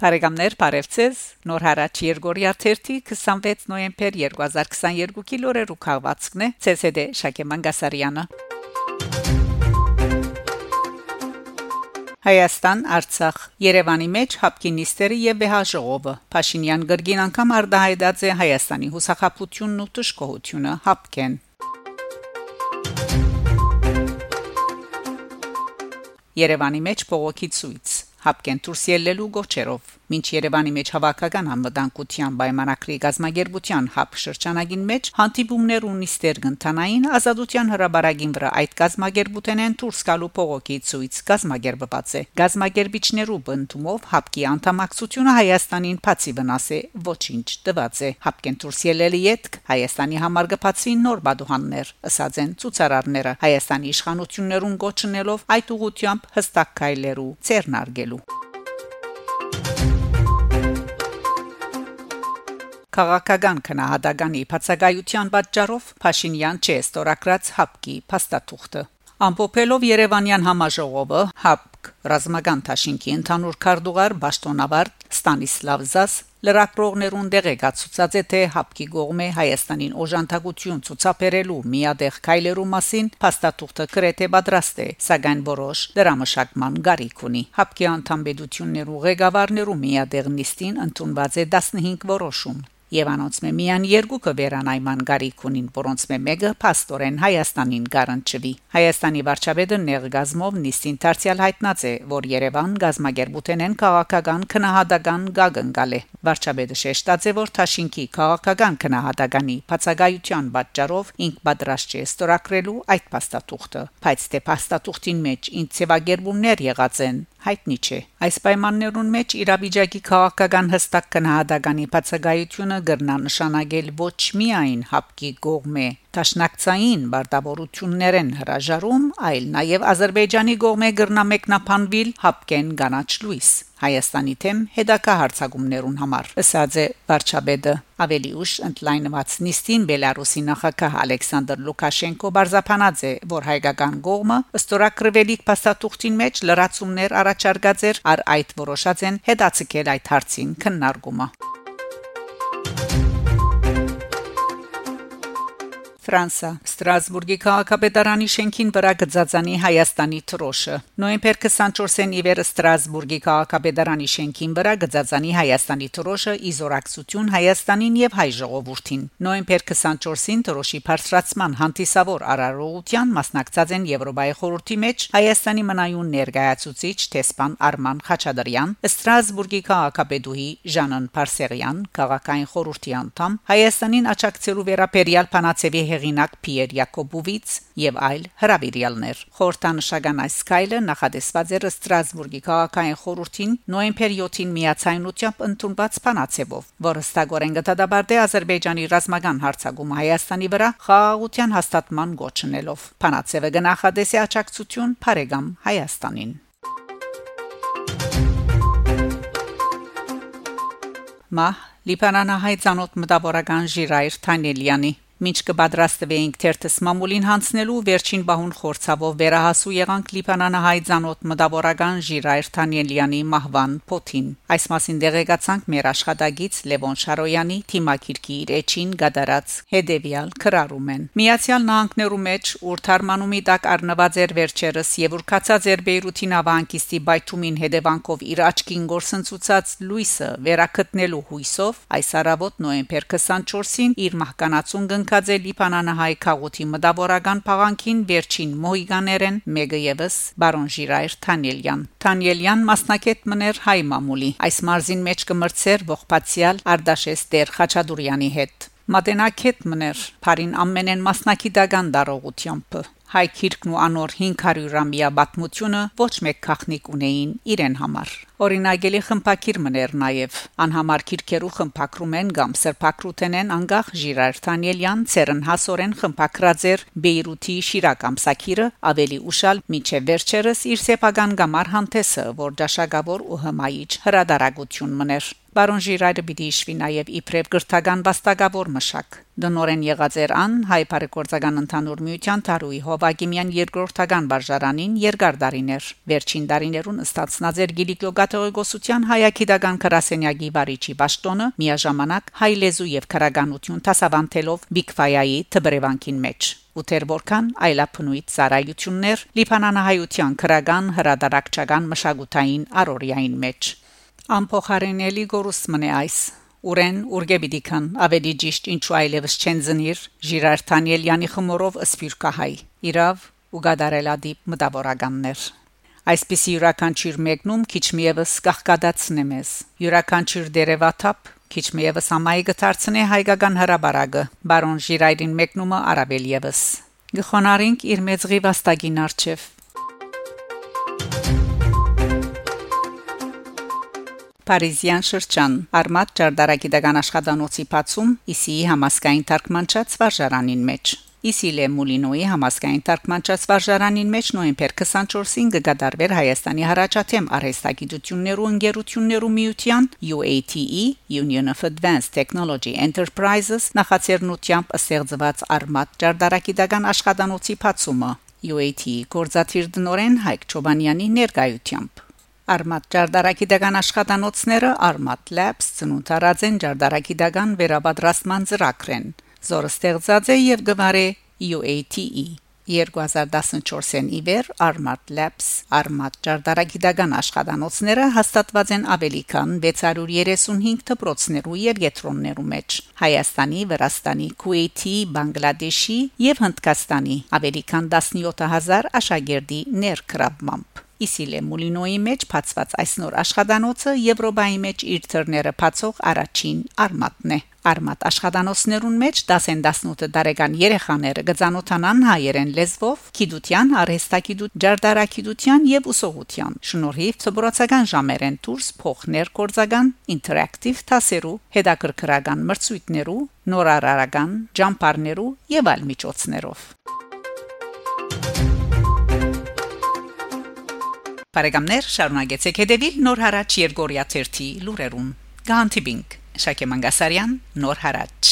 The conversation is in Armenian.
Բարեկամներ, բարևձեզ։ Նոր հարաճ Երգորիա 26 նոյեմբեր 2022-ի լուրերու քաղվածքն է ՑՍԴ Շակե Մանգասարյանը։ Հայաստան Արցախ Երևանի մեջ հապկինիստերի եւ վեհաժողովը Փաշինյան գրգին անգամ արդահայտած է Հայաստանի հուսախապությունն ու տշկողությունը հապկեն Երևանի մեջ փողոքի ցույց հապկեն դուրս ելնելու գոչերով Մինչ Երևանի մեջ հավաքական անվտանգության պայմանագրի գազագերբության հապ շրջանագին մեջ հանդիպումներ ու նիստեր կընթանային ազատության հրաբարագին վրա այդ գազագերբութենեն դուրս գալու փողոքի ցույց գազագերբված է գազագերբիչներու բնդումով հապկի անդամակցությունը Հայաստանին բացի վնաս է ոչինչ տված է հապկեն դուրս ելելի յետք Հայաստանի համար գծվի նոր բադուհաններ ըսած են ցուցարարները Հայաստանի իշխանություններուն գոչնելով այդ ուղությամբ հստակ քայլերու ցերնարգելու Քաղաքական քնահատականի բացակայության պատճառով Փաշինյան չէ ստորակրած հապկի փաստաթուղթը Ամփոփելով Երևանյան համաժողովը հապկ ռազմական թաշինքի ընդհանուր քարտուղար Բաշտոնավարտ Ստանիսլավ Զաս լրակրողներուն դեղեկացուցած է թե հապկի գողմե Հայաստանին օժանդակություն ցուցաբերելու միադեղ քայլերու մասին փաստաթուղթը գրեթե պատրաստ է սակայն որոշ դրամաշակման գարիք ունի հապկի անդամբեդություններու ղեկավարներու միադեղ նիստին ընդունված է 15 որոշում Եվ անոնց մե միան երկուքը վերանայման գարիք ունին, որոնց մե մեկը փաստորեն Հայաստանին գարանչվի։ Հայաստանի վարչապետը ներգազմով նիստին դարձյալ հայտնած է, որ Երևան գազմագերբութենեն քաղաքական քնահատական գագնգալ է։ Վարչապետը շեշտած է, որ Թաշինքի քաղաքական քնահատականի բացակայության պատճառով ինք պատրաստ չէ ստորակրելու այդ փաստաթուղթը, բայց թե փաստաթուղթին մեջ ինչ ծավալգերբումներ եղած են հայտնի չէ։ Այս պայմաններուն մեջ իրավիճակի քաղաքական հստակ կնահատականի բացակայությունը գրնա նշանակել ոչ միայն հապկի գողմե Տաշնակցային բարտավորություններեն հրաժարում, այլ նաև Ադրբեջանի գողմե գրնա մեկնաբանվել հապկեն գանաչ լույս Հայաստանի թեմ հետակա հարցակումներուն համար։ Ըսած է Վարչապետը ավելի ուշ ընդլայնված նիստին Բելարուսի նախագահ Ալեքսանդր Լուկաշենկո բարձապանած է, որ հայկական գողմը ըստորակրվելիք փաստաթուղթին մեջ լրացումներ առաջարկած էր, առ այդ որոշած են հետացկել այդ հարցին քննարկումը։ Ֆրանսա Ստրասբուրգի քաղաքապետարանի շենքին վրա գծածանի Հայաստանի թրոշը նոյեմբեր 24-ին իվեր Ստրասբուրգի քաղաքապետարանի շենքին վրա գծածանի Հայաստանի թրոշը իզորակցություն Հայաստանին եւ հայ ժողովրդին նոյեմբեր 24-ին թրոշի բարձրացման հանդիսավոր արարողության մասնակցած են Եվրոպայի խորհրդի մեջ Հայաստանի մնայուն ներկայացուցիչ տեսփան Արման Խաչատրյան Ստրասբուրգի քաղաքապետուհի Ժանոն Փարսեղյան քաղաքային խորհրդի անդամ Հայաստանին աչակցելու վերաբերյալ Փանացեվի հեղինակ Պիեր Յակոբովից եւ այլ հրավիրյալներ։ Խորհրդանշական այս սկայլը նախադեсված էր Ստրասբուրգի քաղաքային խորհրդին նոյեմբեր 7-ին միացայնությամբ ընդունված փանացեվով, որը ստագորեն գտադաբարդե Ադրբեջանի ռազմական հարցակումը Հայաստանի վրա խաղաղության հաստատման գոչնելով։ Փանացեվը գնահատեսի աճակցություն Փարեգամ Հայաստանին։ Մահ Լիբանանահայ ցանոթ մտավորական Ժիրայր Թանելյանի Մինչ կպատրաստվեինք թերթս մամուլին հանցնելու վերջին բահուն խորցավով վերահասու եղանք Լիբանանահայ ցանոթ մտավորական Ժիրայր Թանելյանի մահվան փոթին։ Այս մասին դեղեկացանք մեր աշխատագից Լևոն Շարոյանի թիմակիրքի իր էջին գդարած հետևյալ քրարում են։ Միացյալ Նահանգներու մեջ ուր թարմանումի տակ առնված էր վերջերս եւ ուր կացած էր Բեյրութին ավանկիստի բայթումին հետևանքով իր աչքին գործընծուցած լույսը վերակտնելու հույսով այս արավոտ նոեմբեր 24-ին իր մահկանացուն ընկած է Լիբանանահայ քաղաքի մտավորական փաղանքին վերջին մոհիգաներեն մեګه եւս բարոն Ժիրայր Թանելյան Թանելյան մասնակետ մներ հայ մամուլի այս մարզին մեջ կմրցեր ողբացիալ Արդաշես Տեր Խաչադուրյանի հետ Մատենակետ մներ Փարին ամենեն մասնակիտական դարողությամբ հայ քիրքն ու անոր 500-ամյա բացմությունը ոչ մեկ քախնիկ ունեին իրեն համար։ Օրինակելի խմփակիր մներ նաև անհամար քիրքերու խմփակրում են կամ սրբակրութենեն անգախ Ժիրար Թանելյան ցերն հասորեն խմփակրածեր Բեյրութի Շիրակամ Սակիրը ավելի ուշալ միջև վերջերս իր սեփական գամար հանդեսը որ դաշակավոր ու հմայիչ հրադարագություն մներ Բարոն Ժիրայրը պիտի իշխվի նաև իբրև գրթական վաստակավոր մշակ։ Դնորեն եղած էր ան հայ բարեգործական ընդհանուր միության Թարուի Հովագիմյան երկրորդական վարժարանին երկար դարիներ։ Վերջին դարիներուն ըստացնած էր Գիլիկիո Գաթողիկոսության հայագիտական քրասենյակի վարիչի ճշտոնը միաժամանակ հայ լեզու եւ քրագանություն տասավանդելով Բիգֆայայի թբրևանքին մեջ ու թեր որքան այլափնույթ ծառայություններ լիբանանահայության քրագան հրադարակչական մշակութային առօրյային մեջ Ամփոխարինելի գորուսմն է այս Ուրեն ուրգեբիդիկան ավելի ճիշտ ինչու այլևս չեն զնիր Ժիրար Թանիելյանի խմորով սփյուռքահայ իրավ ու գադարելադիպ մտավորականներ Այսպիսի յուրաքանչյուր մեկնում քիչ միևս կախկադացնե մեզ յուրաքանչյուր դերևաթափ քիչ միևս ամայի գտարցնե հայկական հրաբարագը բարոն Ժիրայրին մեկնումը արաբել եւս գխոնարինք իր մեծղի վաստակին արչև Փարիզյան շրջան Արմատ ճարտարագիտական աշխատանոցի բացում Իսիի համասկային թարգմանչած վարժարանին մեջ Իսիլե Մուլինոյի համասկային թարգմանչած վարժարանին մեջ նոյեմբեր 24-ին կգադարվեր Հայաստանի հարաճաթեմ արհեստագիտություններու ընկերություններու միության UATE Union of Advanced Technology Enterprises նախաձեռնությամբ ստեղծված Արմատ ճարտարագիտական աշխատանոցի բացումը UATE գործադիր դնորեն Հայկ Չոբանյանի ներկայությամբ Արմատ Ջարդարակիդական աշխատանոցները Armat Labs ծնունդարած են Ջարդարակիդական վերաբադրաստման ծրագրեն, որը ստեղծած է եւ գվարե UATE 2014-ին իվեր Armat Labs Armat Ջարդարակիդական աշխատանոցները հաստատված են ավելի քան 635 դպրոցներու եւ գետրոններու մեջ Հայաստանի, Վրաստանի, Քուեյթի, Բանգլադեշի եւ Հնդկաստանի ավելի քան 17000 աշակերտի ներկրավմամբ Իսիլե Մուլինոյի մեջ բացված այս նոր աշխատանոցը Եվրոպայի մեջ իր թռները բացող առաջին արմատն է։ Արմատ աշխատանոցներուն մեջ 10-18 տարեկան երեխաները գծանոթանան հայերեն լեզվով, գիտության, արհեստագիտության, ջարդարակիտության եւ ուսողության։ Շնորհիվ ծբրոցական ժամերեն դուրս փոխներ կորցական, ինտերակտիվ տասերու, հետաքրքրական մրցույթներու, նորարարական, ջամփարներու եւ այլ միջոցներով։ Բարեկամներ, շարունակեցեք հետևել Նոր հարաճ Երգորիա 1-ի լուրերուն։ Գանտիբինգ Շակե Մանգասարյան, Նոր հարաճ